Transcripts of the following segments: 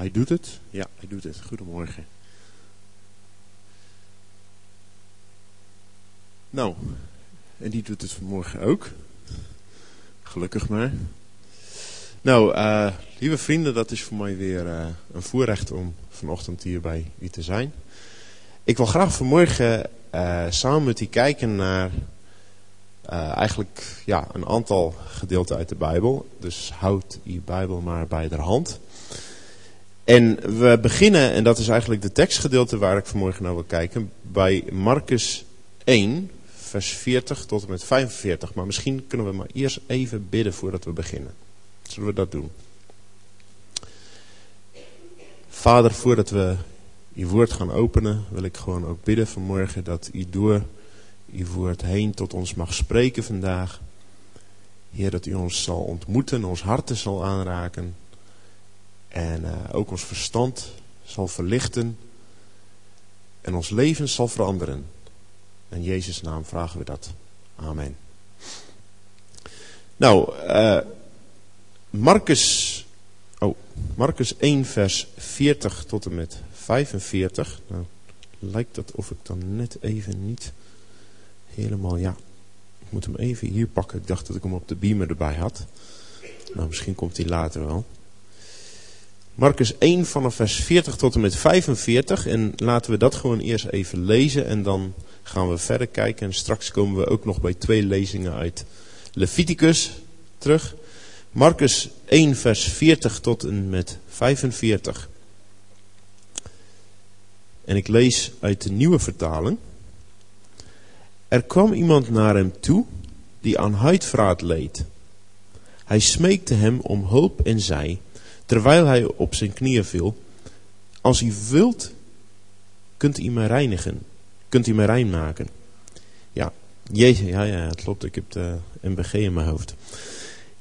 Hij doet het. Ja, hij doet het. Goedemorgen. Nou, en die doet het vanmorgen ook. Gelukkig maar. Nou, uh, lieve vrienden, dat is voor mij weer uh, een voorrecht om vanochtend hier bij u te zijn. Ik wil graag vanmorgen uh, samen met u kijken naar eigenlijk ja, een aantal gedeelten uit de Bijbel. Dus houd uw Bijbel maar bij de hand. En we beginnen, en dat is eigenlijk de tekstgedeelte waar ik vanmorgen naar wil kijken, bij Marcus 1, vers 40 tot en met 45. Maar misschien kunnen we maar eerst even bidden voordat we beginnen. Zullen we dat doen? Vader, voordat we uw woord gaan openen, wil ik gewoon ook bidden vanmorgen dat u door uw woord heen tot ons mag spreken vandaag. Heer, dat u ons zal ontmoeten, ons harten zal aanraken. En uh, ook ons verstand zal verlichten. En ons leven zal veranderen. In Jezus' naam vragen we dat. Amen. Nou, uh, Marcus, oh, Marcus 1 vers 40 tot en met 45. Nou, lijkt dat of ik dan net even niet helemaal, ja. Ik moet hem even hier pakken. Ik dacht dat ik hem op de beamer erbij had. Nou, misschien komt hij later wel. Marcus 1 vanaf vers 40 tot en met 45. En laten we dat gewoon eerst even lezen en dan gaan we verder kijken. En straks komen we ook nog bij twee lezingen uit Leviticus terug. Marcus 1 vers 40 tot en met 45. En ik lees uit de nieuwe vertaling. Er kwam iemand naar hem toe die aan huidvraat leed. Hij smeekte hem om hulp en zei terwijl hij op zijn knieën viel, als u wilt, kunt u mij reinigen. Kunt u mij rein maken. Ja, Jezus, ja, ja, het klopt, ik heb de MBG in mijn hoofd.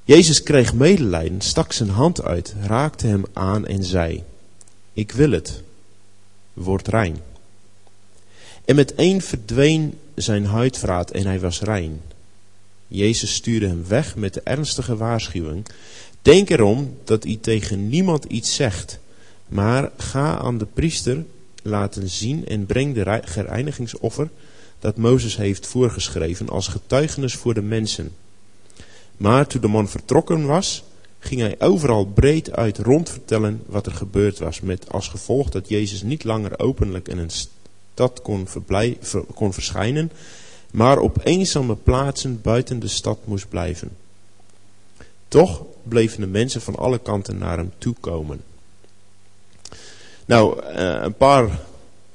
Jezus kreeg medelijden, stak zijn hand uit, raakte hem aan en zei, ik wil het, word rein. En meteen verdween zijn huidvraat en hij was rein. Jezus stuurde hem weg met de ernstige waarschuwing, Denk erom dat u tegen niemand iets zegt, maar ga aan de priester laten zien en breng de gereinigingsover dat Mozes heeft voorgeschreven als getuigenis voor de mensen. Maar toen de man vertrokken was, ging hij overal breed uit rondvertellen wat er gebeurd was, met als gevolg dat Jezus niet langer openlijk in een stad kon, kon verschijnen, maar op eenzame plaatsen buiten de stad moest blijven. Toch bleven de mensen van alle kanten naar hem toe komen. Nou, eh, een paar,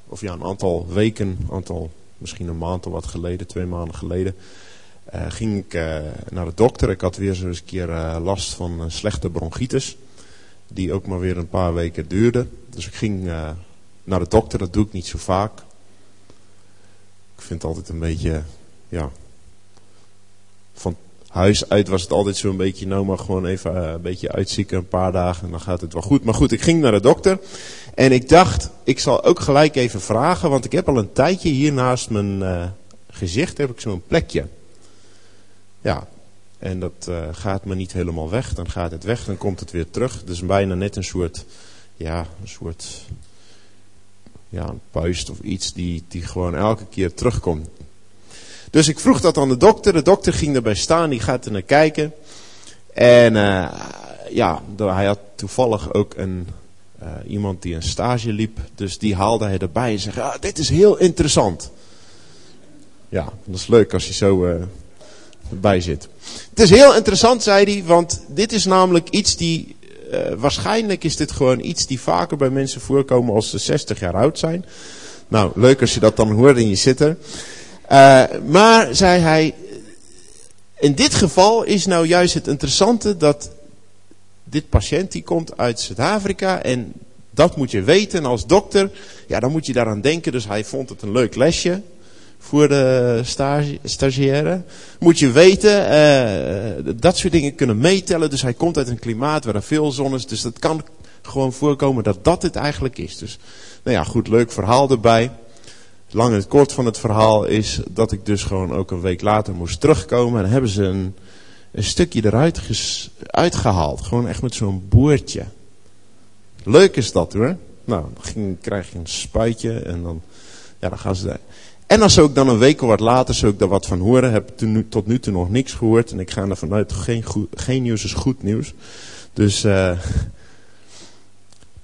of ja, een aantal weken, aantal, misschien een maand of wat geleden, twee maanden geleden, uh, ging ik uh, naar de dokter. Ik had weer zo eens een keer last van slechte bronchitis, die ook maar weer een paar weken duurde. Dus ik ging naar de dokter, dat doe ik niet zo vaak. Ik vind het altijd een beetje, ja, van huis uit was het altijd zo'n beetje, nou maar gewoon even uh, een beetje uitzieken, een paar dagen en dan gaat het wel goed. Maar goed, ik ging naar de dokter en ik dacht, ik zal ook gelijk even vragen, want ik heb al een tijdje hier naast mijn uh, gezicht heb ik zo'n plekje. Ja, en dat uh, gaat me niet helemaal weg, dan gaat het weg, dan komt het weer terug. Dus bijna net een soort, ja, een soort, ja, een puist of iets die, die gewoon elke keer terugkomt. Dus ik vroeg dat aan de dokter. De dokter ging erbij staan, die gaat er naar kijken. En uh, ja, hij had toevallig ook een, uh, iemand die een stage liep. Dus die haalde hij erbij en zei, ah, dit is heel interessant. Ja, dat is leuk als je zo uh, erbij zit. Het is heel interessant, zei hij, want dit is namelijk iets die... waarschijnlijk is dit gewoon iets die vaker bij mensen voorkomen als ze 60 jaar oud zijn. Nou, leuk als je dat dan hoort in je zitten. Uh, maar, zei hij, in dit geval is nou juist het interessante dat dit patiënt die komt uit Zuid-Afrika en dat moet je weten als dokter. Ja, dan moet je daaraan denken. Dus hij vond het een leuk lesje voor de stagiaire. Moet je weten, uh, dat soort dingen kunnen meetellen. Dus hij komt uit een klimaat waar er veel zon is. Dus dat kan gewoon voorkomen dat dat het eigenlijk is. Dus, nou ja, goed, leuk verhaal erbij lang en het kort van het verhaal is dat ik dus gewoon ook een week later moest terugkomen. En hebben ze een, een stukje eruit uitgehaald. Gewoon echt met zo'n boertje. Leuk is dat hoor. Nou, dan krijg je een spuitje en dan, ja, dan gaan ze daar. En als ik dan een week of wat later zou ik daar wat van horen, heb ik tot nu toe nog niks gehoord. En ik ga ervan uit, geen, geen nieuws is goed nieuws. Dus, uh,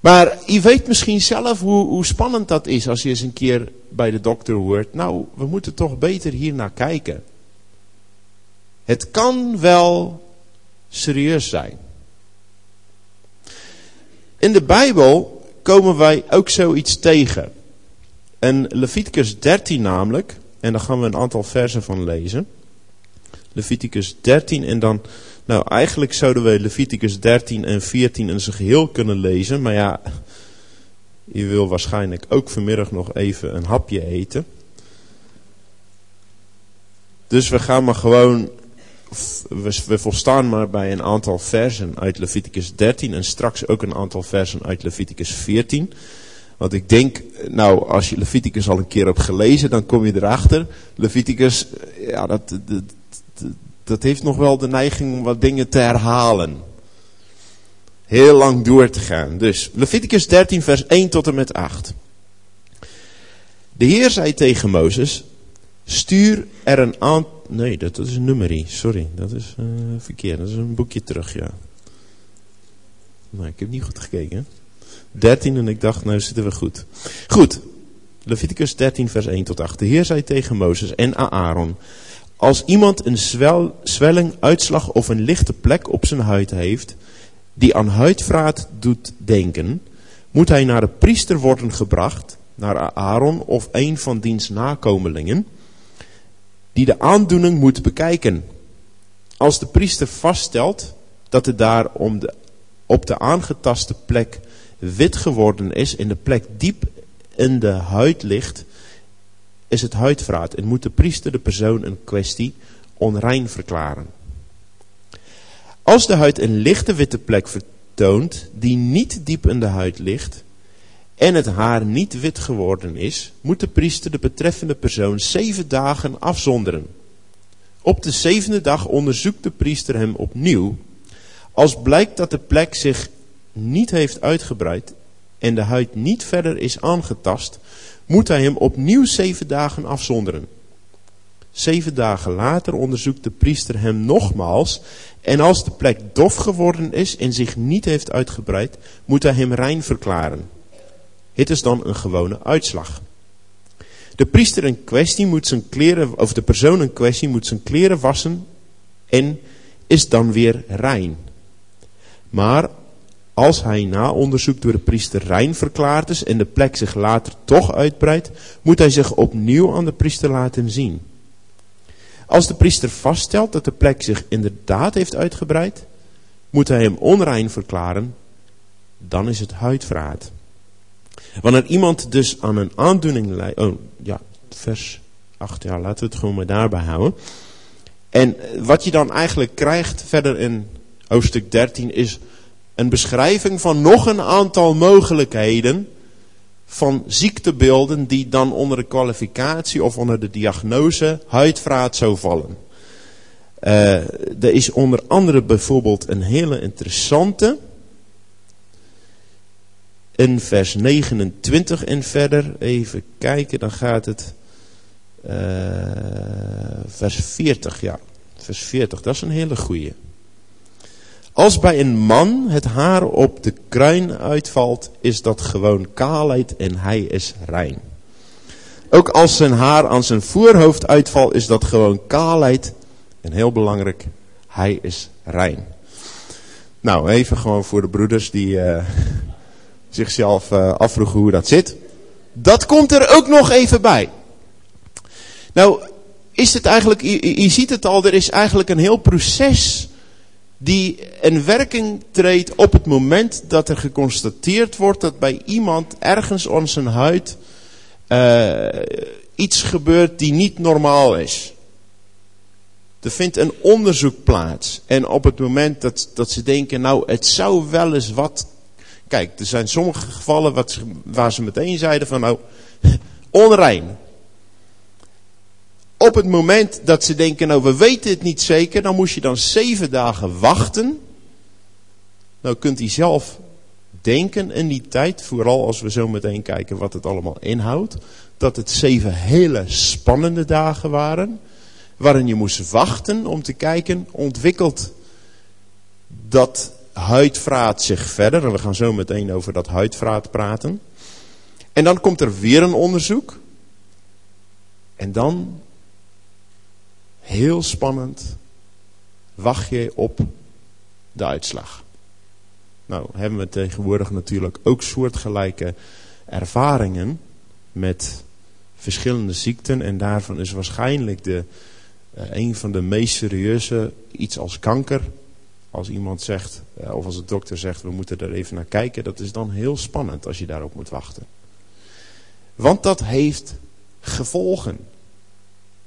maar je weet misschien zelf hoe, hoe spannend dat is als je eens een keer bij de dokter hoort. Nou, we moeten toch beter hier naar kijken. Het kan wel serieus zijn. In de Bijbel komen wij ook zoiets tegen. En Leviticus 13 namelijk, en daar gaan we een aantal versen van lezen. Leviticus 13 en dan, nou eigenlijk zouden we Leviticus 13 en 14 in zijn geheel kunnen lezen. Maar ja, je wil waarschijnlijk ook vanmiddag nog even een hapje eten. Dus we gaan maar gewoon, we, volstaan maar bij een aantal versen uit Leviticus 13 en straks ook een aantal versen uit Leviticus 14. Want ik denk, nou, als je Leviticus al een keer hebt gelezen, dan kom je erachter. Leviticus, ja, dat, dat, dat heeft nog wel de neiging om wat dingen te herhalen. Heel lang door te gaan. Dus Leviticus 13, vers 1 tot en met 8. De Heer zei tegen Mozes: Stuur er een aantal. Nee, dat, is een nummerie. Sorry, dat is uh, verkeerd. Dat is een boekje terug, ja. Maar ik heb niet goed gekeken. 13 en ik dacht, nou zitten we goed. Goed, Leviticus 13 vers 1 tot 8. De Heer zei tegen Mozes en Aaron. Als iemand een zwel, zwelling, uitslag of een lichte plek op zijn huid heeft, die aan huidvraat doet denken, moet hij naar de priester worden gebracht, naar Aaron of een van diens nakomelingen, die de aandoening moet bekijken. Als de priester vaststelt dat er daar om de, op de aangetaste plek wit geworden is en de plek diep in de huid ligt, is het huidvraat en moet de priester de persoon in kwestie onrein verklaren. Als de huid een lichte witte plek vertoont die niet diep in de huid ligt en het haar niet wit geworden is, moet de priester de betreffende persoon zeven dagen afzonderen. Op de zevende dag onderzoekt de priester hem opnieuw. Als blijkt dat de plek zich niet heeft uitgebreid en de huid niet verder is aangetast, moet hij hem opnieuw zeven dagen afzonderen. Zeven dagen later onderzoekt de priester hem nogmaals en als de plek dof geworden is en zich niet heeft uitgebreid, moet hij hem rein verklaren. Het is dan een gewone uitslag. De priester in kwestie moet zijn kleren, of de persoon in kwestie moet zijn kleren wassen en is dan weer rein. Maar als hij na onderzoek door de priester rein verklaard is en de plek zich later toch uitbreidt, moet hij zich opnieuw aan de priester laten zien. Als de priester vaststelt dat de plek zich inderdaad heeft uitgebreid, moet hij hem onrein verklaren, dan is het huidvraat. Wanneer iemand dus aan een aandoening lijdt, oh ja, vers 8, ja, laten we het gewoon maar daarbij houden. En wat je dan eigenlijk krijgt verder in hoofdstuk 13 is een beschrijving van nog een aantal mogelijkheden van ziektebeelden die dan onder de kwalificatie of onder de diagnose huidvraat zou vallen. Uh, er is onder andere bijvoorbeeld een hele interessante. In vers 29 en verder, even kijken, dan gaat het. Uh, vers 40, ja. Vers 40, dat is een hele goeie. Als bij een man het haar op de kruin uitvalt, is dat gewoon kaalheid en hij is rein. Ook als zijn haar aan zijn voorhoofd uitvalt, is dat gewoon kaalheid. En heel belangrijk, hij is rein. Nou, even gewoon voor de broeders die uh, zichzelf uh, afvroegen hoe dat zit. Dat komt er ook nog even bij. Nou, is het eigenlijk, je ziet het al, er is eigenlijk een heel proces die in werking treedt op het moment dat er geconstateerd wordt dat bij iemand ergens aan zijn huid uh, iets gebeurt die niet normaal is. Er vindt een onderzoek plaats. En op het moment dat, dat ze denken, nou het zou wel eens wat... Kijk, er zijn sommige gevallen wat, waar ze meteen zeiden van nou, onrein op het moment dat ze denken, nou we weten het niet zeker, dan moest je dan zeven dagen wachten. Nou kunt u zelf denken in die tijd, vooral als we zo meteen kijken wat het allemaal inhoudt, dat het zeven hele spannende dagen waren, waarin je moest wachten om te kijken, ontwikkelt dat huidvraat zich verder. En we gaan zo meteen over dat huidvraat praten. En dan komt er weer een onderzoek. En dan, heel spannend, wacht je op de uitslag. Nou hebben we tegenwoordig natuurlijk ook soortgelijke ervaringen met verschillende ziekten. En daarvan is waarschijnlijk de, uh, een van de meest serieuze iets als kanker. Als iemand zegt, uh, of als de dokter zegt, we moeten er even naar kijken. Dat is dan heel spannend als je daarop moet wachten. Want dat heeft gevolgen.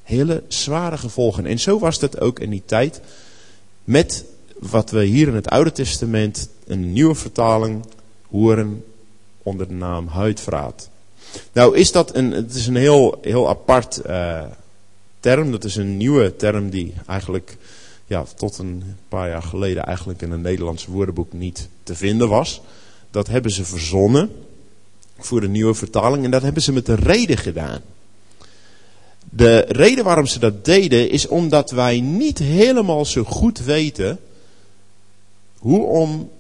Hele zware gevolgen. En zo was het ook in die tijd met wat we hier in het Oude Testament, een nieuwe vertaling, horen onder de naam huidvraat. Nou is dat een, het is een heel, heel apart uh, term. Dat is een nieuwe term die eigenlijk ja, tot een paar jaar geleden eigenlijk in een Nederlands woordenboek niet te vinden was. Dat hebben ze verzonnen voor de nieuwe vertaling en dat hebben ze met een reden gedaan. De reden waarom ze dat deden is omdat wij niet helemaal zo goed weten hoe om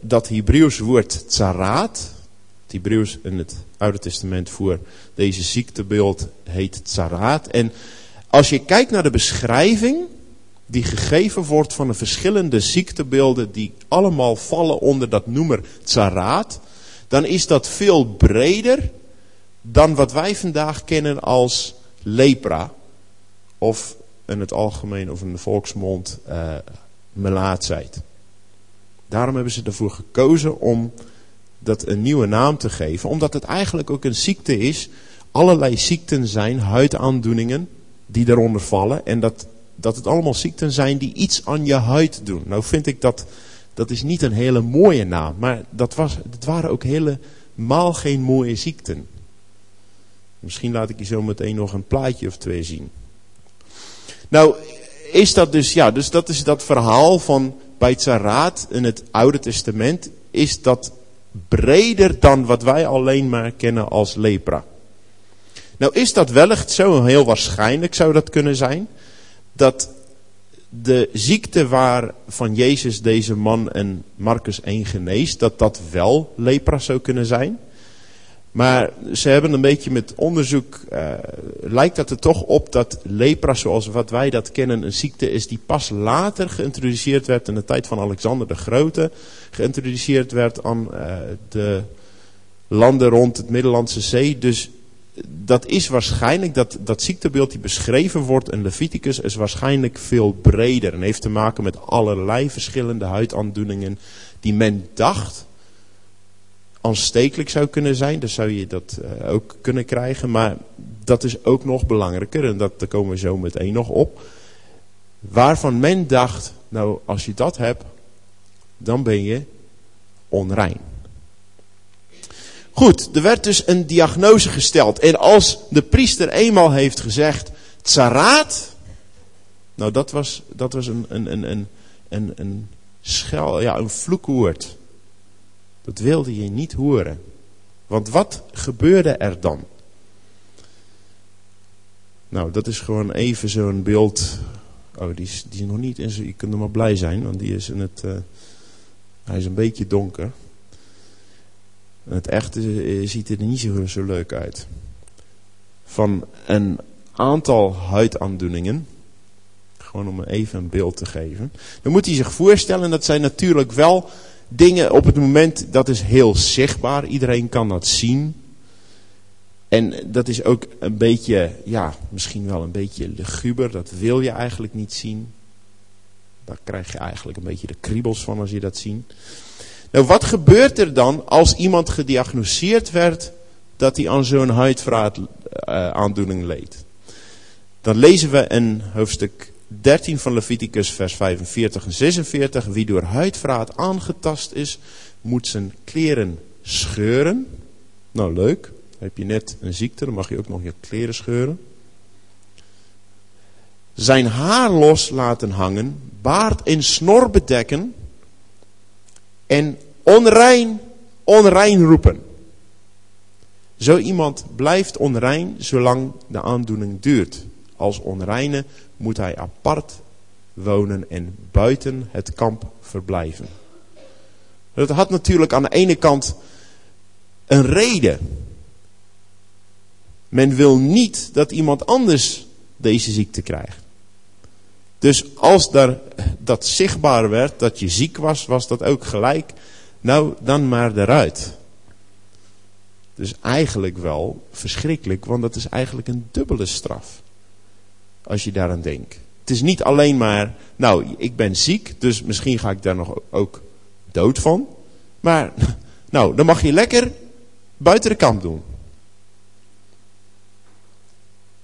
dat Hebreeuws woord tsaraat, het Hebreeuws in het Oude Testament voor deze ziektebeeld heet tsaraat. En als je kijkt naar de beschrijving die gegeven wordt van de verschillende ziektebeelden die allemaal vallen onder dat noemer tsaraat, dan is dat veel breder dan wat wij vandaag kennen als lepra. Of in het algemeen of in de volksmond uh, melaatsheid. Daarom hebben ze ervoor gekozen om dat een nieuwe naam te geven. Omdat het eigenlijk ook een ziekte is. Allerlei ziekten zijn, huidaandoeningen, die daaronder vallen. En dat, dat het allemaal ziekten zijn die iets aan je huid doen. Nou vind ik dat, dat is niet een hele mooie naam. Maar dat, was, dat waren ook helemaal geen mooie ziekten. Misschien laat ik je zo meteen nog een plaatje of twee zien. Nou, is dat dus, ja, dus dat is dat verhaal van bij Tzaraat in het Oude Testament. Is dat breder dan wat wij alleen maar kennen als lepra. Nou is dat wellicht zo, heel waarschijnlijk zou dat kunnen zijn, dat de ziekte waar van Jezus deze man en Marcus 1 geneest, dat dat wel lepra zou kunnen zijn. Maar ze hebben een beetje met onderzoek, uh, lijkt dat er toch op dat lepra zoals wat wij dat kennen een ziekte is die pas later geïntroduceerd werd in de tijd van Alexander de Grote. Geïntroduceerd werd aan uh, de landen rond het Middellandse Zee. Dus dat is waarschijnlijk, dat, dat ziektebeeld die beschreven wordt in Leviticus is waarschijnlijk veel breder. En heeft te maken met allerlei verschillende huidaandoeningen die men dacht aanstekelijk zou kunnen zijn. Dan zou je dat uh, ook kunnen krijgen. Maar dat is ook nog belangrijker. En dat, daar komen we zo meteen nog op. Waarvan men dacht, nou als je dat hebt, dan ben je onrein. Goed, er werd dus een diagnose gesteld. En als de priester eenmaal heeft gezegd, tsaraat. Nou dat was, dat was een, een, een, een, een, een schel, ja, een vloekwoord. Dat wilde je niet horen. Want wat gebeurde er dan? Nou, dat is gewoon even zo'n beeld. Oh, die is, die nog niet in Je kunt er maar blij zijn, want die is in het. Uh, hij is een beetje donker. Het echte uh, ziet er niet zo, zo leuk uit. Van een aantal huidaandoeningen. Gewoon om even een beeld te geven. Dan moet hij zich voorstellen dat zijn natuurlijk wel dingen op het moment, dat is heel zichtbaar. Iedereen kan dat zien. En dat is ook een beetje, ja, misschien wel een beetje luguber. Dat wil je eigenlijk niet zien. Daar krijg je eigenlijk een beetje de kriebels van als je dat ziet. Nou, wat gebeurt er dan als iemand gediagnoseerd werd dat hij aan zo'n huidvraat uh, aandoening leed? Dan lezen we in hoofdstuk 13 van Leviticus vers 45 en 46. Wie door huidvraat aangetast is, moet zijn kleren scheuren. Nou leuk, heb je net een ziekte, dan mag je ook nog je kleren scheuren. Zijn haar los laten hangen, baard en snor bedekken en onrein, onrein roepen. Zo iemand blijft onrein zolang de aandoening duurt. Als onreine moet hij apart wonen en buiten het kamp verblijven. Dat had natuurlijk aan de ene kant een reden. Men wil niet dat iemand anders deze ziekte krijgt. Dus als daar dat zichtbaar werd, dat je ziek was, was dat ook gelijk. Nou, dan maar eruit. Dus eigenlijk wel verschrikkelijk, want dat is eigenlijk een dubbele straf. Als je daaraan denkt. Het is niet alleen maar, nou, ik ben ziek, dus misschien ga ik daar nog ook dood van. Maar, nou, dan mag je lekker buiten de kamp doen.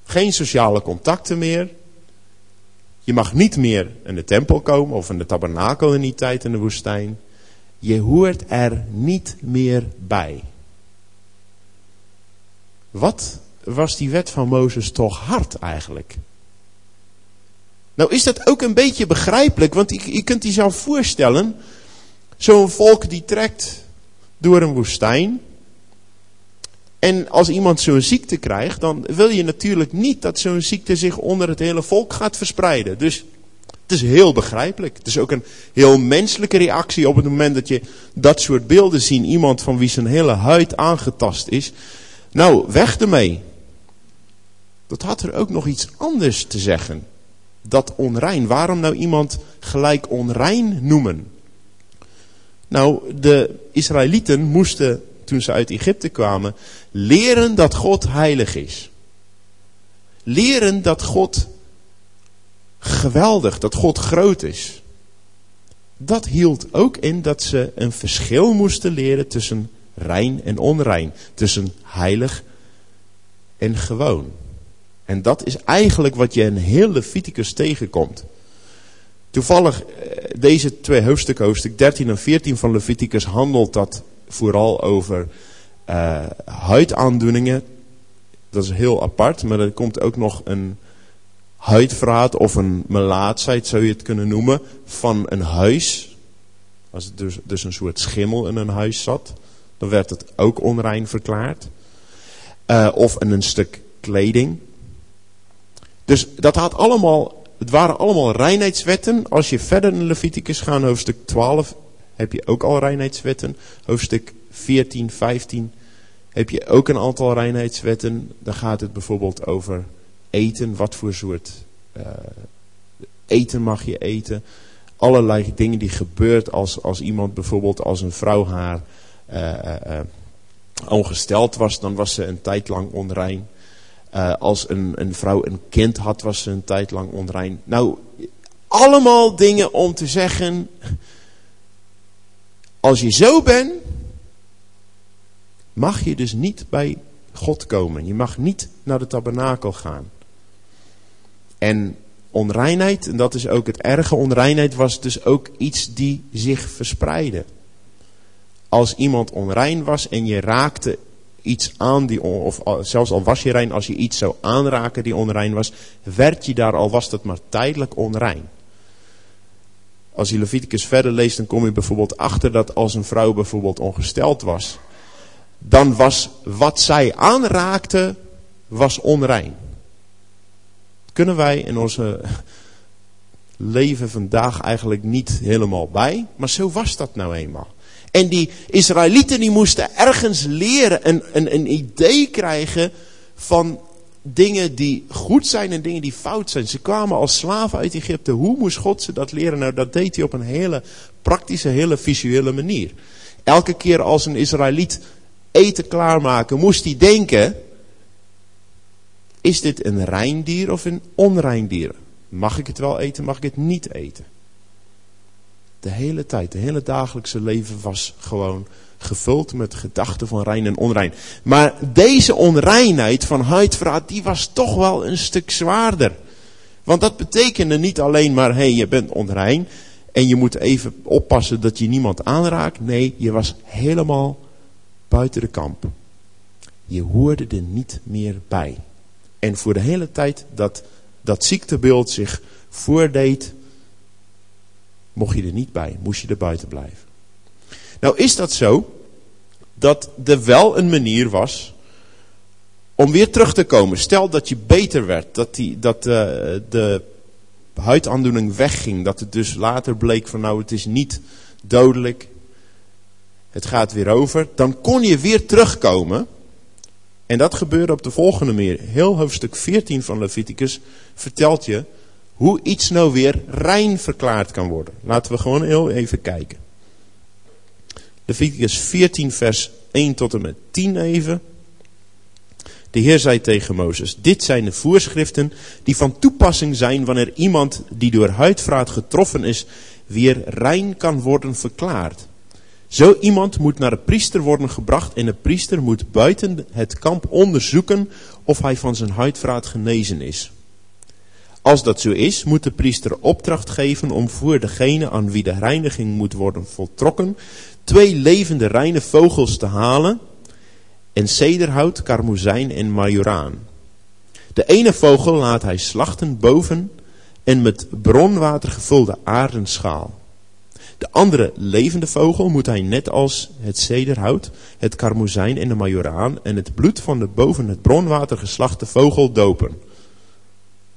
Geen sociale contacten meer. Je mag niet meer in de tempel komen of in de tabernakel in die tijd in de woestijn. Je hoort er niet meer bij. Wat was die wet van Mozes toch hard eigenlijk? Nou is dat ook een beetje begrijpelijk, want je, je kunt je zelf voorstellen, zo'n volk die trekt door een woestijn. En als iemand zo'n ziekte krijgt, dan wil je natuurlijk niet dat zo'n ziekte zich onder het hele volk gaat verspreiden. Dus het is heel begrijpelijk. Het is ook een heel menselijke reactie op het moment dat je dat soort beelden ziet. Iemand van wie zijn hele huid aangetast is. Nou, weg ermee. Dat had er ook nog iets anders te zeggen. Dat onrein. Waarom nou iemand gelijk onrein noemen? Nou, de Israëlieten moesten, toen ze uit Egypte kwamen, leren dat God heilig is. Leren dat God geweldig, dat God groot is. Dat hield ook in dat ze een verschil moesten leren tussen rein en onrein. Tussen heilig en gewoon. En dat is eigenlijk wat je in heel Leviticus tegenkomt. Toevallig, eh, deze twee hoofdstukken, hoofdstuk 13 en 14 van Leviticus, handelt dat vooral over uh, huidaandoeningen. Dat is heel apart, maar er komt ook nog een huidverraad of een melaatsheid, zou je het kunnen noemen, van een huis. Als het dus, dus een soort schimmel in een huis zat, dan werd het ook onrein verklaard. Uh, of een stuk kleding. Dus dat had allemaal het waren allemaal reinheidswetten. Als je verder in Leviticus gaat, hoofdstuk 12, heb je ook al reinheidswetten. Hoofdstuk 14, 15 heb je ook een aantal reinheidswetten. Dan gaat het bijvoorbeeld over eten. Wat voor soort uh, eten mag je eten. Allerlei dingen die gebeurt als, als iemand bijvoorbeeld als een vrouw haar uh, uh, ongesteld was. Dan was ze een tijd lang onrein. Uh, als een, een vrouw een kind had, was ze een tijd lang onrein. Nou, allemaal dingen om te zeggen. Als je zo bent, mag je dus niet bij God komen. Je mag niet naar de tabernakel gaan. En onreinheid, en dat is ook het erge, onreinheid was dus ook iets die zich verspreidde. Als iemand onrein was en je raakte iets aan, die, of zelfs al was je rein, als je iets zou aanraken die onrein was, werd je daar, al was dat maar tijdelijk onrein. Als je Leviticus verder leest, dan kom je bijvoorbeeld achter dat als een vrouw bijvoorbeeld ongesteld was, dan was wat zij aanraakte, was onrein. Kunnen wij in onze leven vandaag eigenlijk niet helemaal bij, maar zo was dat nou eenmaal. En die Israëlieten die moesten ergens leren, een, een, een idee krijgen van dingen die goed zijn en dingen die fout zijn. Ze kwamen als slaven uit Egypte. Hoe moest God ze dat leren? Nou, dat deed hij op een hele praktische, hele visuele manier. Elke keer als een Israëliet eten klaarmaken, moest hij denken, is dit een rein dier of een onrein dier? Mag ik het wel eten, mag ik het niet eten? De hele tijd, de hele dagelijkse leven was gewoon gevuld met gedachten van rein en onrein. Maar deze onreinheid van huidverraad, die was toch wel een stuk zwaarder. Want dat betekende niet alleen maar, hé, hey, je bent onrein en je moet even oppassen dat je niemand aanraakt. Nee, je was helemaal buiten de kamp. Je hoorde er niet meer bij. En voor de hele tijd dat dat ziektebeeld zich voordeed, mocht je er niet bij, moest je er buiten blijven. Nou is dat zo dat er wel een manier was om weer terug te komen. Stel dat je beter werd, dat, die, dat uh, de huidaandoening wegging, dat het dus later bleek van nou het is niet dodelijk, het gaat weer over, dan kon je weer terugkomen. En dat gebeurde op de volgende manier. Heel hoofdstuk 14 van Leviticus vertelt je hoe iets nou weer rein verklaard kan worden. Laten we gewoon heel even kijken. Leviticus 14 vers 1 tot en met 10 even. De Heer zei tegen Mozes, dit zijn de voorschriften die van toepassing zijn wanneer iemand die door huidvraat getroffen is, weer rein kan worden verklaard. Zo iemand moet naar de priester worden gebracht en de priester moet buiten het kamp onderzoeken of hij van zijn huidvraat genezen is. Als dat zo is, moet de priester opdracht geven om voor degene aan wie de reiniging moet worden voltrokken, twee levende reine vogels te halen en cederhout, karmozijn en majoraan. De ene vogel laat hij slachten boven en met bronwater gevulde aardenschaal. De andere levende vogel moet hij net als het cederhout, het karmozijn en de majoraan en het bloed van de boven het bronwater geslachte vogel dopen.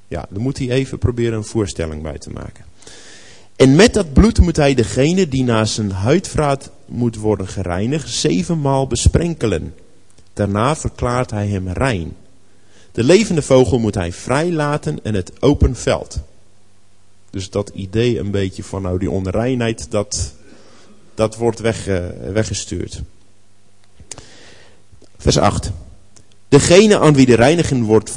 Ja, dan moet hij even proberen een voorstelling bij te maken. En met dat bloed moet hij degene die na zijn huidvraat moet worden gereinigd, zevenmaal besprenkelen. Daarna verklaart hij hem rein. De levende vogel moet hij vrijlaten in het open veld. Dus dat idee een beetje van nou die onreinheid, dat, dat wordt weg, weggestuurd. Vers 8. Degene aan wie de reiniging wordt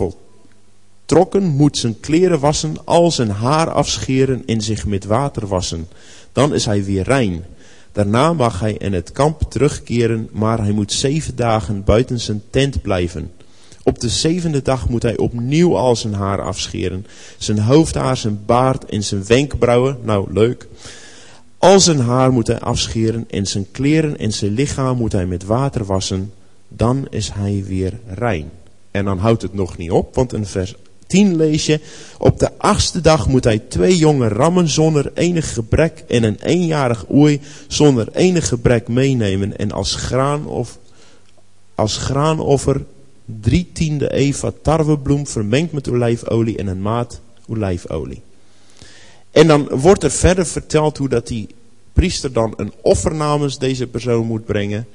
voltrokken, moet zijn kleren wassen, al zijn haar afscheren en zich met water wassen. Dan is hij weer rein. Daarna mag hij in het kamp terugkeren, maar hij moet zeven dagen buiten zijn tent blijven. Op de zevende dag moet hij opnieuw al zijn haar afscheren. Zijn hoofdhaar, zijn baard en zijn wenkbrauwen. Nou, leuk. Al zijn haar moet hij afscheren en zijn kleren en zijn lichaam moet hij met water wassen. Dan is hij weer rein. En dan houdt het nog niet op, want in vers 10 lees je. Op de achtste dag moet hij twee jonge rammen zonder enig gebrek en een eenjarig oei zonder enig gebrek meenemen. En als, graan of, als graanoffer drie tiende eva tarwebloem vermengd met olijfolie en een maat olijfolie. En dan wordt er verder verteld hoe dat die priester dan een offer namens deze persoon moet brengen.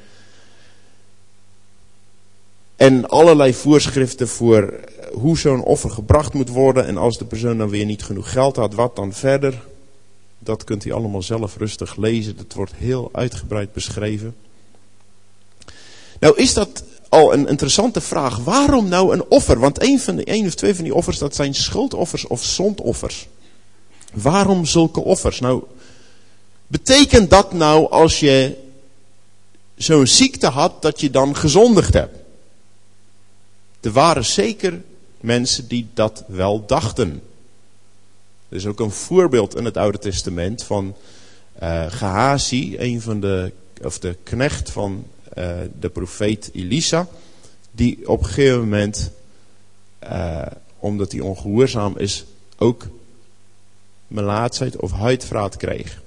En allerlei voorschriften voor hoe zo'n offer gebracht moet worden. En als de persoon dan weer niet genoeg geld had, wat dan verder? Dat kunt u allemaal zelf rustig lezen. Dat wordt heel uitgebreid beschreven. Nou is dat al een interessante vraag. Waarom nou een offer? Want een, van de, één of twee van die offers, dat zijn schuldoffers of zondoffers. Waarom zulke offers? Nou, betekent dat nou als je zo'n ziekte had, dat je dan gezondigd hebt? Er waren zeker mensen die dat wel dachten. Er is ook een voorbeeld in het Oude Testament van uh, Gehazi, een van de, of de knecht van uh, de profeet Elisa, die op een gegeven moment, uh, omdat hij ongehoorzaam is, ook melaatsheid of huidvraat kreeg.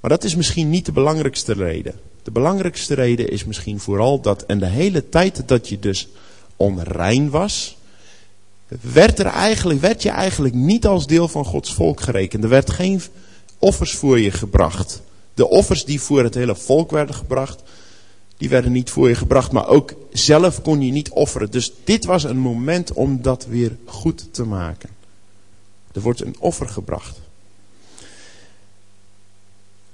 Maar dat is misschien niet de belangrijkste reden. De belangrijkste reden is misschien vooral dat in de hele tijd dat je dus onrein was, werd, er eigenlijk, werd je eigenlijk niet als deel van Gods volk gerekend. Er werd geen offers voor je gebracht. De offers die voor het hele volk werden gebracht, die werden niet voor je gebracht, maar ook zelf kon je niet offeren. Dus dit was een moment om dat weer goed te maken. Er wordt een offer gebracht.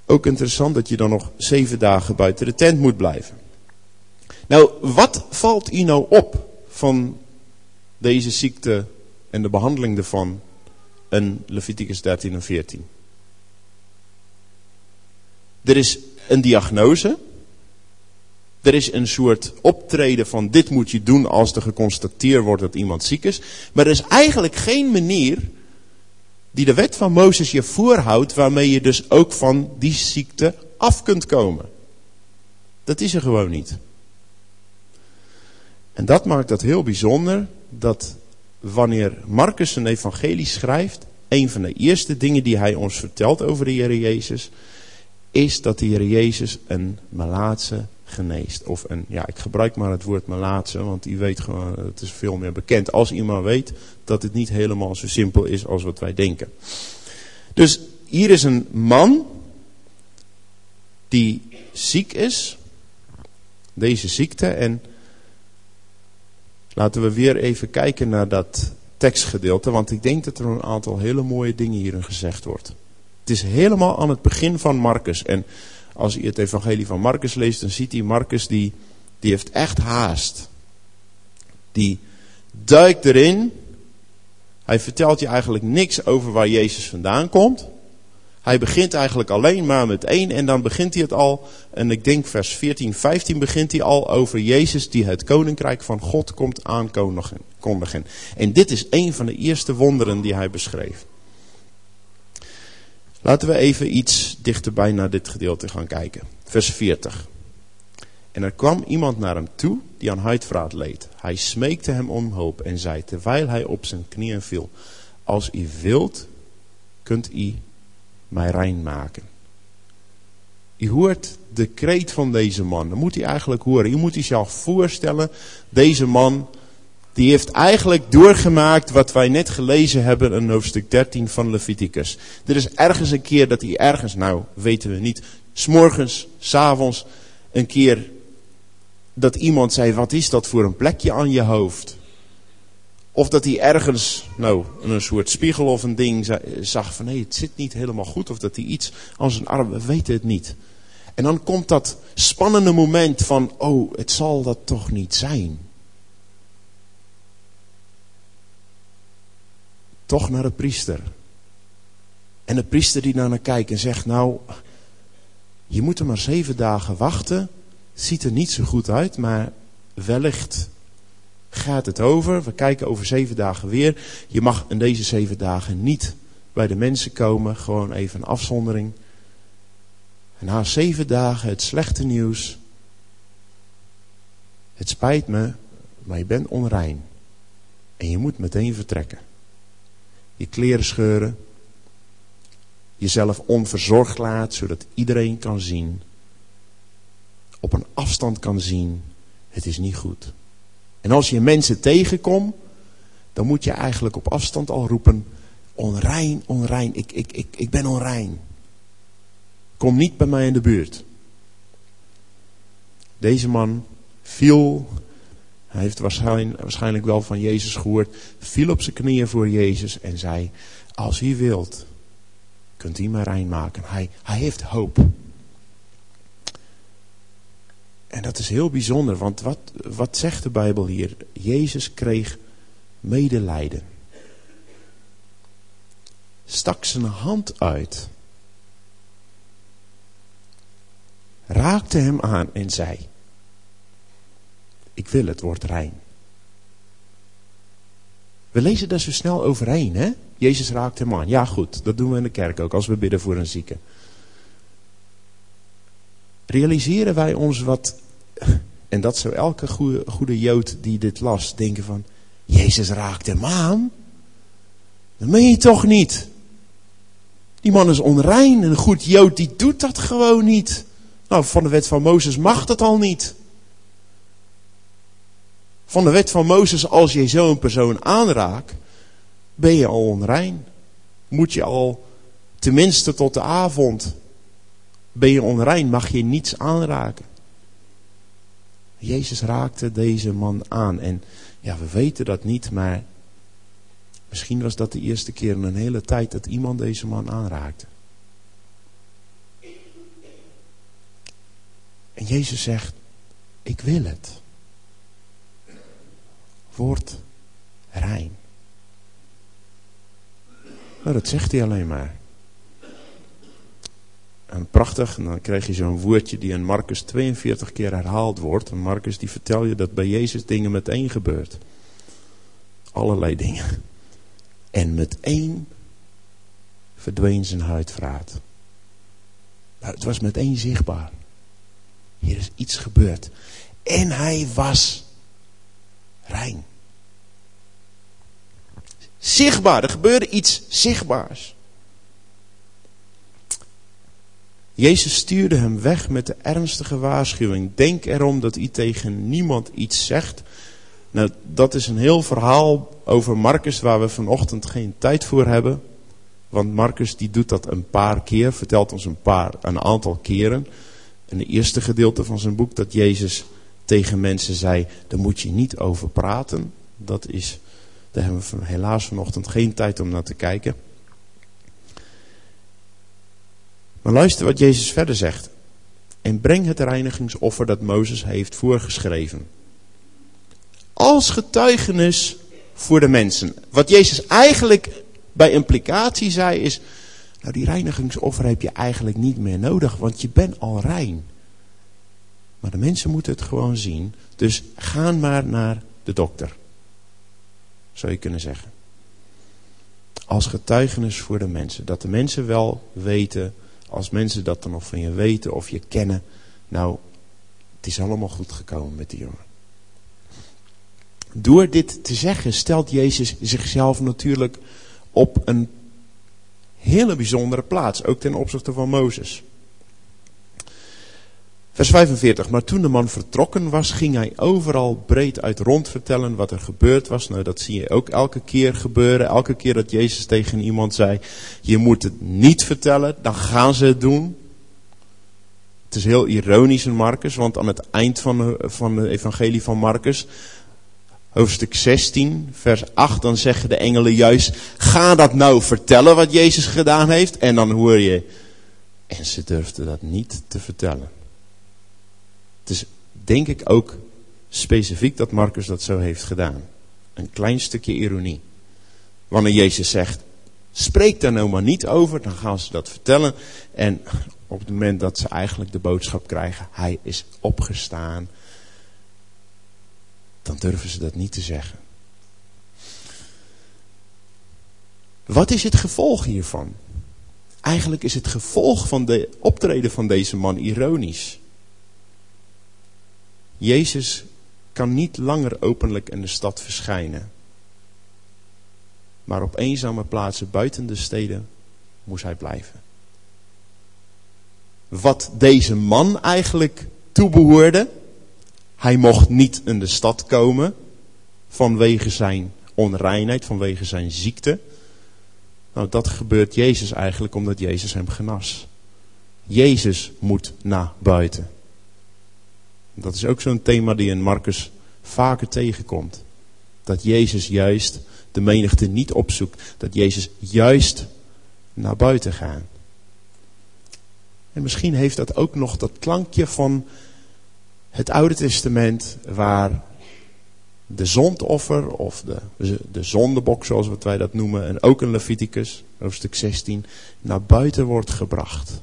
Ook interessant dat je dan nog zeven dagen buiten de tent moet blijven. Nou, wat valt u nou op van deze ziekte en de behandeling ervan in Leviticus 13 en 14? Er is een diagnose. Er is een soort optreden van dit moet je doen als er geconstateerd wordt dat iemand ziek is. Maar er is eigenlijk geen manier die de wet van Mozes je voorhoudt waarmee je dus ook van die ziekte af kunt komen. Dat is er gewoon niet. En dat maakt dat heel bijzonder dat wanneer Marcus een evangelie schrijft, een van de eerste dingen die hij ons vertelt over de Heer Jezus, is dat de Heer Jezus een Malaatse geneest. Of een, ja, ik gebruik maar het woord Malaatse, want u weet gewoon, het is veel meer bekend. Als iemand weet dat het niet helemaal zo simpel is als wat wij denken. Dus hier is een man die ziek is, deze ziekte, en laten we weer even kijken naar dat tekstgedeelte, want ik denk dat er een aantal hele mooie dingen hierin gezegd wordt. Het is helemaal aan het begin van Marcus. En als je het evangelie van Marcus leest, dan ziet hij Marcus die, die heeft echt haast. Die duikt erin. Hij vertelt je eigenlijk niks over waar Jezus vandaan komt. Hij begint eigenlijk alleen maar met één en dan begint hij het al, en ik denk vers 14, 15 begint hij al over Jezus die het koninkrijk van God komt aankondigen. En dit is een van de eerste wonderen die hij beschreef. Laten we even iets dichterbij naar dit gedeelte gaan kijken. Vers 40. En er kwam iemand naar hem toe die aan huidvraat leed. Hij smeekte hem om hulp en zei terwijl hij op zijn knieën viel. Als u wilt, kunt u mij rein maken. U hoort de kreet van deze man. Dat moet u eigenlijk horen. U moet zichzelf voorstellen. Deze man die heeft eigenlijk doorgemaakt wat wij net gelezen hebben in hoofdstuk 13 van Leviticus. Er is ergens een keer dat hij ergens, nou weten we niet, s'morgens, s'avonds, een keer dat iemand zei, wat is dat voor een plekje aan je hoofd? Of dat hij ergens, nou, een soort spiegel of een ding zag van, nee, het zit niet helemaal goed. Of dat hij iets aan zijn arm, we weten het niet. En dan komt dat spannende moment van, oh, het zal dat toch niet zijn. Toch naar de priester. En de priester die naar hem kijkt en zegt, nou, je moet er maar zeven dagen wachten. Ziet er niet zo goed uit, maar wellicht gaat het over. We kijken over zeven dagen weer. Je mag in deze zeven dagen niet bij de mensen komen, gewoon even een afzondering. En na zeven dagen het slechte nieuws. Het spijt me, maar je bent onrein. En je moet meteen vertrekken je kleren scheuren, jezelf onverzorgd laat, zodat iedereen kan zien, op een afstand kan zien, het is niet goed. En als je mensen tegenkomt, dan moet je eigenlijk op afstand al roepen, onrein, onrein, ik, ik, ik, ik ben onrein. Kom niet bij mij in de buurt. Deze man viel hij heeft waarschijnlijk wel van Jezus gehoord, viel op zijn knieën voor Jezus en zei, als u wilt, kunt u mij rein maken. Hij, hij heeft hoop. En dat is heel bijzonder, want wat, wat zegt de Bijbel hier? Jezus kreeg medelijden. Stak zijn hand uit. Raakte hem aan en zei, ik wil het, wordt rein. We lezen daar zo snel overheen, hè? Jezus raakt hem aan. Ja, goed, dat doen we in de kerk ook als we bidden voor een zieke. Realiseren wij ons wat, en dat zou elke goede, goede Jood die dit las, denken van, Jezus raakt hem aan? Dat meen je toch niet? Die man is onrein, een goed Jood die doet dat gewoon niet. Nou, van de wet van Mozes mag dat al niet van de wet van Mozes, als je zo'n persoon aanraakt, ben je al onrein. Moet je al, tenminste tot de avond, ben je onrein, mag je niets aanraken. Jezus raakte deze man aan. En ja, we weten dat niet, maar misschien was dat de eerste keer in een hele tijd dat iemand deze man aanraakte. En Jezus zegt, ik wil het wordt rein. Nou, dat zegt hij alleen maar. En prachtig, en dan krijg je zo'n woordje die in Marcus 42 keer herhaald wordt. En Marcus die vertel je dat bij Jezus dingen meteen gebeurt. Allerlei dingen. En meteen verdween zijn huidvraat. Nou, het was meteen zichtbaar. Hier is iets gebeurd. En hij was rein. Zichtbaar, er gebeurde iets zichtbaars. Jezus stuurde hem weg met de ernstige waarschuwing. Denk erom dat u tegen niemand iets zegt. Nou, dat is een heel verhaal over Marcus waar we vanochtend geen tijd voor hebben. Want Marcus die doet dat een paar keer, vertelt ons een, paar, een aantal keren. In het eerste gedeelte van zijn boek dat Jezus tegen mensen zei, daar moet je niet over praten. Dat is, daar hebben we helaas vanochtend geen tijd om naar te kijken. Maar luister wat Jezus verder zegt. En breng het reinigingsoffer dat Mozes heeft voorgeschreven. Als getuigenis voor de mensen. Wat Jezus eigenlijk bij implicatie zei is, nou die reinigingsoffer heb je eigenlijk niet meer nodig, want je bent al rein. Maar de mensen moeten het gewoon zien. Dus ga maar naar de dokter. Zou je kunnen zeggen. Als getuigenis voor de mensen. Dat de mensen wel weten als mensen dat dan nog van je weten of je kennen, nou, het is allemaal goed gekomen met die jongen. Door dit te zeggen stelt Jezus zichzelf natuurlijk op een hele bijzondere plaats, ook ten opzichte van Mozes. Vers 45. Maar toen de man vertrokken was, ging hij overal breed uit rond vertellen wat er gebeurd was. Nou, dat zie je ook elke keer gebeuren. Elke keer dat Jezus tegen iemand zei, je moet het niet vertellen, dan gaan ze het doen. Het is heel ironisch in Marcus, want aan het eind van de, van evangelie van Marcus, hoofdstuk 16, vers 8, dan zeggen de engelen juist, ga dat nou vertellen wat Jezus gedaan heeft. En dan hoor je, en ze durfden dat niet te vertellen. Het is denk ik ook specifiek dat Marcus dat zo heeft gedaan. Een klein stukje ironie. Wanneer Jezus zegt, spreek daar nou maar niet over, dan gaan ze dat vertellen. En op het moment dat ze eigenlijk de boodschap krijgen, hij is opgestaan, dan durven ze dat niet te zeggen. Wat is het gevolg hiervan? Eigenlijk is het gevolg van de optreden van deze man ironisch. Jezus kan niet langer openlijk in de stad verschijnen. Maar op eenzame plaatsen buiten de steden moest hij blijven. Wat deze man eigenlijk toebehoorde, hij mocht niet in de stad komen vanwege zijn onreinheid, vanwege zijn ziekte. Nou, dat gebeurt Jezus eigenlijk omdat Jezus hem genas. Jezus moet naar buiten. Dat is ook zo'n thema die in Marcus vaker tegenkomt. Dat Jezus juist de menigte niet opzoekt. Dat Jezus juist naar buiten gaat. En misschien heeft dat ook nog dat klankje van het Oude Testament waar de zondoffer of de, de zondebok zoals wij dat noemen en ook in Leviticus hoofdstuk 16 naar buiten wordt gebracht.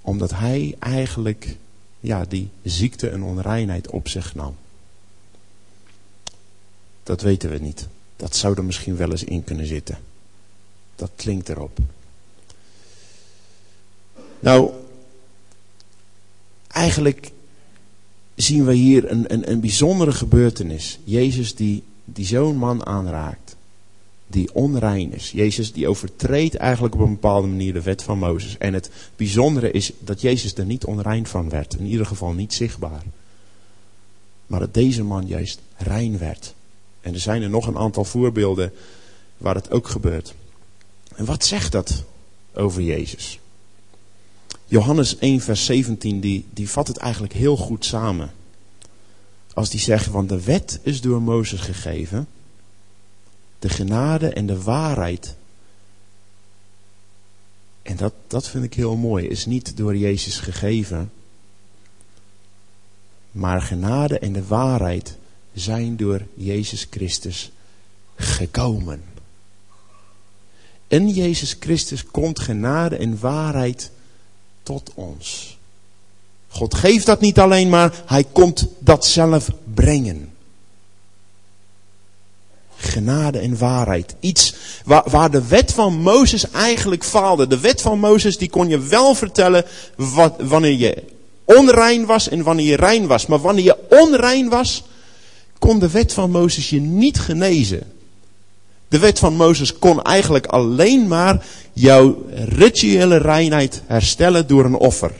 Omdat hij eigenlijk ja, die ziekte en onreinheid op zich nam. Dat weten we niet. Dat zou er misschien wel eens in kunnen zitten. Dat klinkt erop. Nou, eigenlijk zien we hier een, een, een bijzondere gebeurtenis. Jezus die, die zo'n man aanraakt die onrein is. Jezus die overtreedt eigenlijk op een bepaalde manier de wet van Mozes. En het bijzondere is dat Jezus er niet onrein van werd. In ieder geval niet zichtbaar. Maar dat deze man juist rein werd. En er zijn er nog een aantal voorbeelden waar het ook gebeurt. En wat zegt dat over Jezus? Johannes 1 vers 17 die, die vat het eigenlijk heel goed samen. Als die zegt, want de wet is door Mozes gegeven de genade en de waarheid. En dat, dat vind ik heel mooi. Is niet door Jezus gegeven. Maar genade en de waarheid zijn door Jezus Christus gekomen. In Jezus Christus komt genade en waarheid tot ons. God geeft dat niet alleen maar, hij komt dat zelf brengen genade en waarheid. Iets waar, waar de wet van Mozes eigenlijk faalde. De wet van Mozes die kon je wel vertellen wat, wanneer je onrein was en wanneer je rein was. Maar wanneer je onrein was, kon de wet van Mozes je niet genezen. De wet van Mozes kon eigenlijk alleen maar jouw rituele reinheid herstellen door een offer.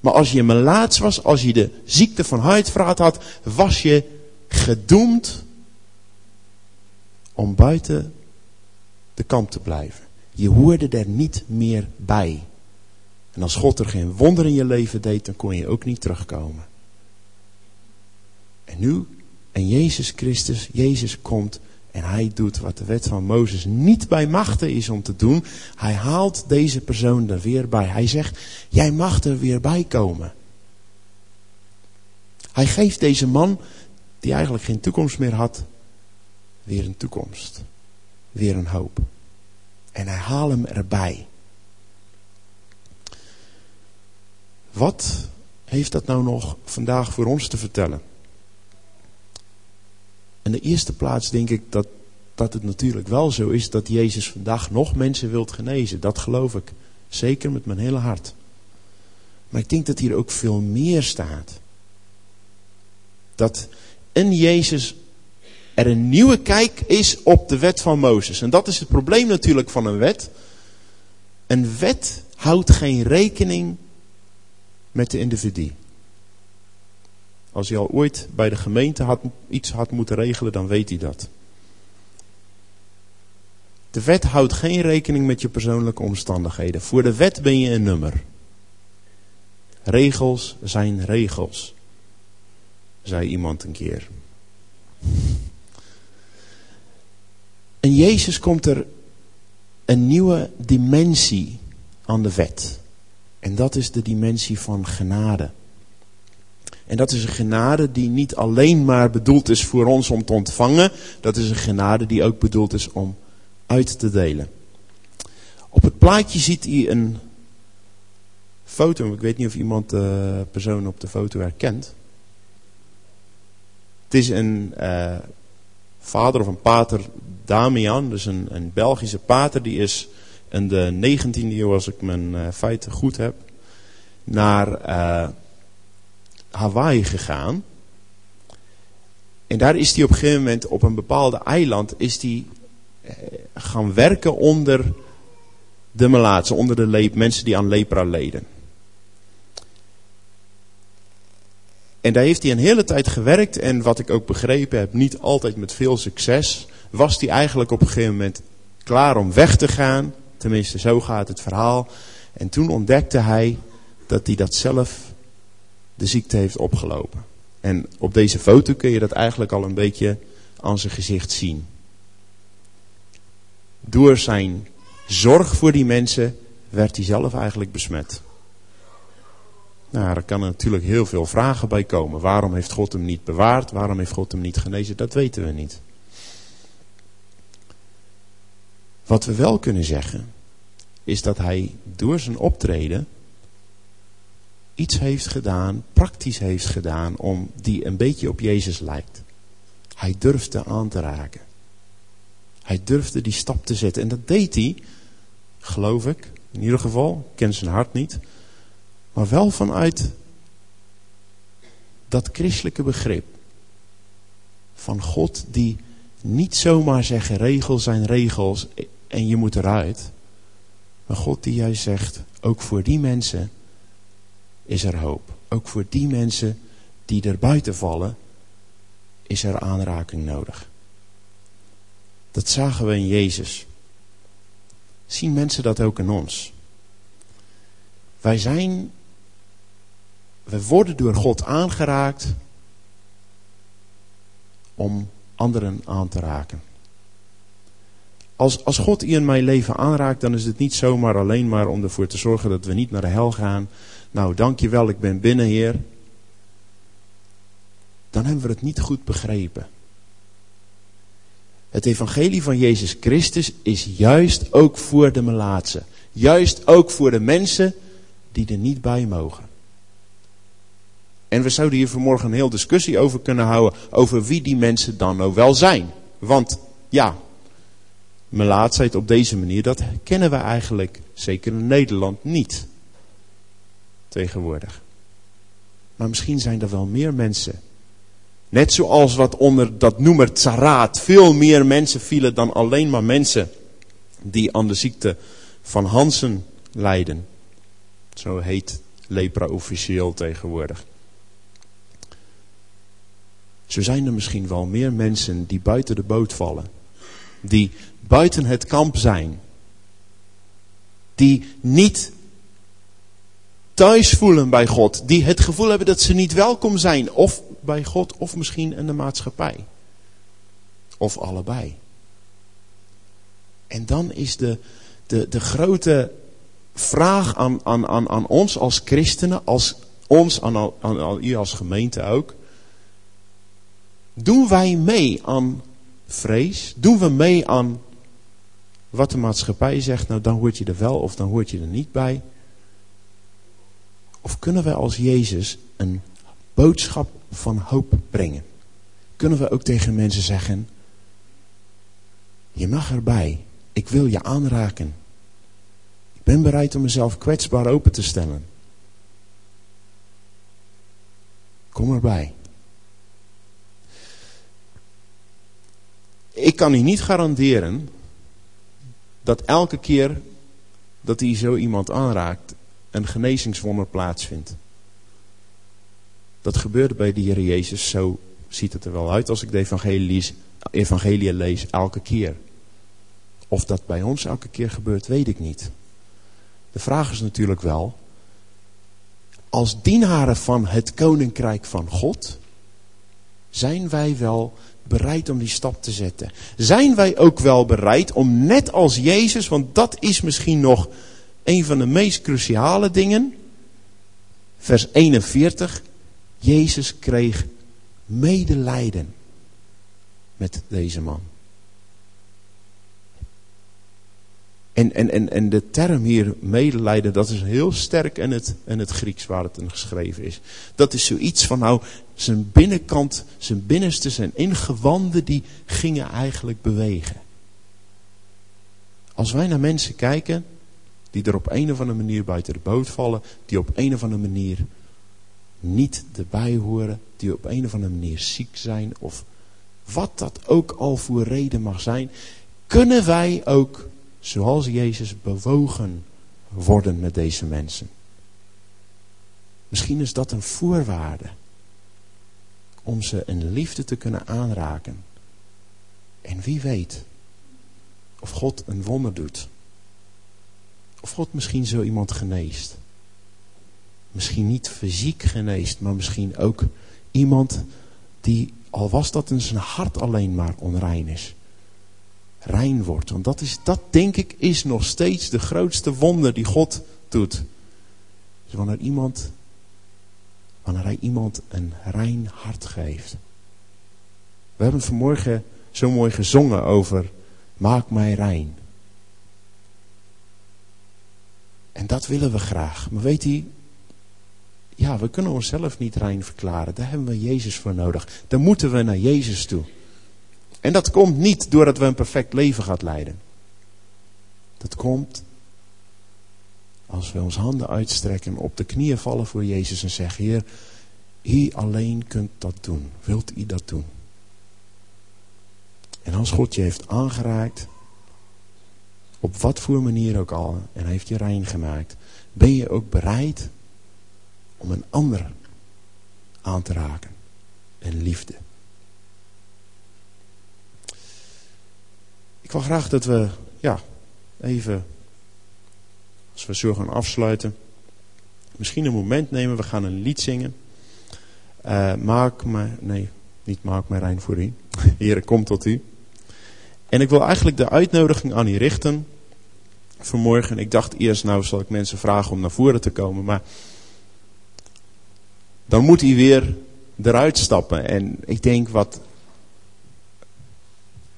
Maar als je melaats was, als je de ziekte van huidvraat had, was je gedoemd om buiten de kamp te blijven. Je hoorde er niet meer bij. En als God er geen wonder in je leven deed, dan kon je ook niet terugkomen. En nu, en Jezus Christus, Jezus komt en hij doet wat de wet van Mozes niet bij machten is om te doen. Hij haalt deze persoon er weer bij. Hij zegt, jij mag er weer bij komen. Hij geeft deze man, die eigenlijk geen toekomst meer had, weer een toekomst. Weer een hoop. En hij haalt hem erbij. Wat heeft dat nou nog vandaag voor ons te vertellen? In de eerste plaats denk ik dat, dat het natuurlijk wel zo is dat Jezus vandaag nog mensen wilt genezen. Dat geloof ik. Zeker met mijn hele hart. Maar ik denk dat hier ook veel meer staat. Dat in Jezus er een nieuwe kijk is op de wet van Mozes. En dat is het probleem natuurlijk van een wet. Een wet houdt geen rekening met de individu. Als hij al ooit bij de gemeente had, iets had moeten regelen, dan weet hij dat. De wet houdt geen rekening met je persoonlijke omstandigheden. Voor de wet ben je een nummer. Regels zijn regels, zei iemand een keer. En Jezus komt er een nieuwe dimensie aan de wet. En dat is de dimensie van genade. En dat is een genade die niet alleen maar bedoeld is voor ons om te ontvangen. Dat is een genade die ook bedoeld is om uit te delen. Op het plaatje ziet u een foto. Ik weet niet of iemand de persoon op de foto herkent. Het is een uh, vader of een pater Damian. Dus een, Belgische pater. Die is in de 19e eeuw, als ik mijn uh, feiten goed heb, naar... Uh, Hawaii gegaan. En daar is hij op een gegeven moment op een bepaalde eiland is hij eh, gaan werken onder de melaatsen, onder de mensen die aan lepra leden. En daar heeft hij een hele tijd gewerkt en wat ik ook begrepen heb, niet altijd met veel succes, was hij eigenlijk op een gegeven moment klaar om weg te gaan. Tenminste, zo gaat het verhaal. En toen ontdekte hij dat hij dat zelf de ziekte heeft opgelopen. En op deze foto kun je dat eigenlijk al een beetje aan zijn gezicht zien. Door zijn zorg voor die mensen werd hij zelf eigenlijk besmet. Nou, er kan natuurlijk heel veel vragen bij komen. Waarom heeft God hem niet bewaard? Waarom heeft God hem niet genezen? Dat weten we niet. Wat we wel kunnen zeggen, is dat hij door zijn optreden iets heeft gedaan, praktisch heeft gedaan, om die een beetje op Jezus lijkt. Hij durfde aan te raken. Hij durfde die stap te zetten. En dat deed hij, geloof ik, in ieder geval, ik ken zijn hart niet, maar wel vanuit dat christelijke begrip van God die niet zomaar zeggen regels zijn regels en je moet eruit. Maar God die juist zegt, ook voor die mensen is er hoop. Ook voor die mensen die er buiten vallen, is er aanraking nodig. Dat zagen we in Jezus. Zien mensen dat ook in ons? Wij zijn, we worden door God aangeraakt om anderen aan te raken. Als, als God in mijn leven aanraakt, dan is het niet zomaar alleen maar om ervoor te zorgen dat we niet naar de hel gaan, nou, dankjewel, ik ben binnen, Heer. Dan hebben we het niet goed begrepen. Het evangelie van Jezus Christus is juist ook voor de melaatse. Juist ook voor de mensen die er niet bij mogen. En we zouden hier vanmorgen een heel discussie over kunnen houden. Over wie die mensen dan nou wel zijn. Want ja, melaatsheid op deze manier, dat kennen we eigenlijk, zeker in Nederland, niet tegenwoordig. Maar misschien zijn er wel meer mensen Net zoals wat onder dat noemer tsaraat veel meer mensen vielen dan alleen maar mensen die aan de ziekte van Hansen lijden. Zo heet lepra officieel tegenwoordig. Zo zijn er misschien wel meer mensen die buiten de boot vallen. Die buiten het kamp zijn. Die niet thuis voelen bij God. Die het gevoel hebben dat ze niet welkom zijn. Of bij God of misschien in de maatschappij. Of allebei. En dan is de, de, de grote vraag aan, aan, aan, aan ons als christenen, als ons, aan, aan, aan u als gemeente ook. Doen wij mee aan vrees? Doen we mee aan wat de maatschappij zegt? Nou, dan hoort je er wel of dan hoort je er niet bij. Of kunnen wij als Jezus een boodschap van hoop brengen? Kunnen we ook tegen mensen zeggen: Je mag erbij, ik wil je aanraken. Ik ben bereid om mezelf kwetsbaar open te stellen. Kom erbij. Ik kan u niet garanderen dat elke keer dat hij zo iemand aanraakt, een genezingswonder plaatsvindt. Dat gebeurde bij de Heer Jezus, zo ziet het er wel uit als ik de evangelie, evangelie lees, elke keer. Of dat bij ons elke keer gebeurt, weet ik niet. De vraag is natuurlijk wel, als dienaren van het koninkrijk van God, zijn wij wel bereid om die stap te zetten? Zijn wij ook wel bereid om net als Jezus, want dat is misschien nog een van de meest cruciale dingen. Vers 41. Jezus kreeg medelijden met deze man. En, en, en, en de term hier medelijden, dat is heel sterk in het, in het Grieks waar het in geschreven is. Dat is zoiets van nou, zijn binnenkant, zijn binnenste, zijn ingewanden, die gingen eigenlijk bewegen. Als wij naar mensen kijken, die er op een of andere manier buiten de boot vallen, die op een of andere manier niet erbij horen, die op een of andere manier ziek zijn, of wat dat ook al voor reden mag zijn, kunnen wij ook zoals Jezus bewogen worden met deze mensen. Misschien is dat een voorwaarde om ze in liefde te kunnen aanraken. En wie weet of God een wonder doet. Of God misschien zo iemand geneest. Misschien niet fysiek geneest, maar misschien ook iemand die, al was dat in zijn hart alleen maar onrein is, rein wordt. Want dat, is, dat denk ik is nog steeds de grootste wonder die God doet. Dus wanneer, iemand, wanneer hij iemand een rein hart geeft. We hebben vanmorgen zo mooi gezongen over maak mij rein. En dat willen we graag. Maar weet u, ja, we kunnen onszelf niet rein verklaren. Daar hebben we Jezus voor nodig. Daar moeten we naar Jezus toe. En dat komt niet doordat we een perfect leven gaan leiden. Dat komt als we ons handen uitstrekken, op de knieën vallen voor Jezus en zeggen, Heer, U alleen kunt dat doen. Wilt U dat doen? En als God je heeft aangeraakt, op wat voor manier ook al, en hij heeft je rein gemaakt, ben je ook bereid om een ander aan te raken. En liefde. Ik wil graag dat we, ja, even, als we zo gaan afsluiten, misschien een moment nemen. We gaan een lied zingen. Uh, maak me, nee, niet maak mij rein voor u. Heer, kom tot u. En ik wil eigenlijk de uitnodiging aan u richten vanmorgen. Ik dacht eerst, nou zal ik mensen vragen om naar voren te komen. Maar dan moet hij weer eruit stappen. En ik denk wat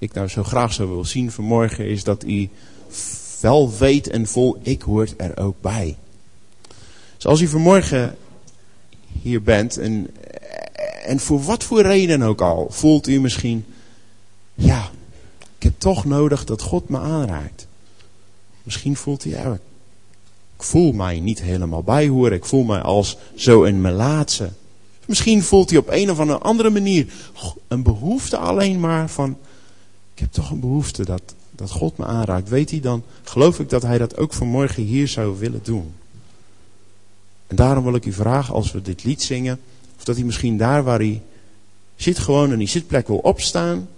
ik nou zo graag zou willen zien vanmorgen is dat u wel weet en vol, ik hoort er ook bij. Dus als u vanmorgen hier bent en, en voor wat voor reden ook al, voelt u misschien, ja, ik heb toch nodig dat God me aanraakt. Misschien voelt u, ja, ik voel mij niet helemaal bijhoren, ik voel mij als zo een melaatse. Misschien voelt hij op een of andere manier een behoefte alleen maar van, heb toch een behoefte dat, dat God me aanraakt. Weet hij dan, geloof ik dat hij dat ook vanmorgen hier zou willen doen. En daarom wil ik u vragen, als we dit lied zingen, of dat hij misschien daar waar hij zit gewoon in die zitplek wil opstaan.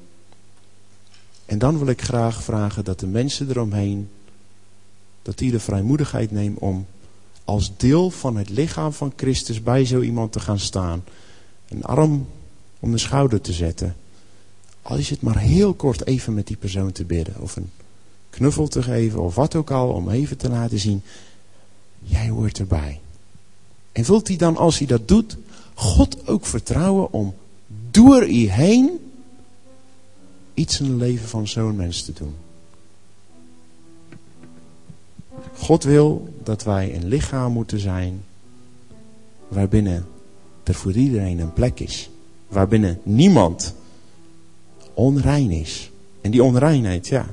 En dan wil ik graag vragen dat de mensen eromheen, dat die de vrijmoedigheid nemen om als deel van het lichaam van Christus bij zo iemand te gaan staan. Een arm om de schouder te zetten. Al is het maar heel kort even met die persoon te bidden. Of een knuffel te geven of wat ook al. Om even te laten zien. Jij hoort erbij. En wilt hij dan als hij dat doet. God ook vertrouwen om door u heen. Iets in het leven van zo'n mens te doen. God wil dat wij een lichaam moeten zijn waarbinnen er voor iedereen een plek is. Waarbinnen niemand onrein is. En die onreinheid, ja.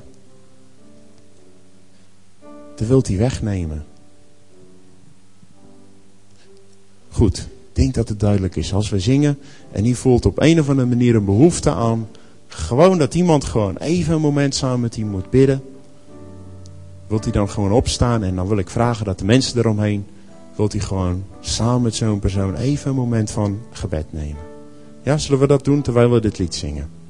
Dat wilt hij wegnemen. Goed, ik denk dat het duidelijk is. Als we zingen en die voelt op een of andere manier een behoefte aan. Gewoon dat iemand gewoon even een moment samen met hem moet bidden. Wilt hij dan gewoon opstaan en dan wil ik vragen dat de mensen eromheen, wilt hij gewoon samen met zo'n persoon even een moment van gebed nemen. Ja, zullen we dat doen terwijl we dit lied zingen?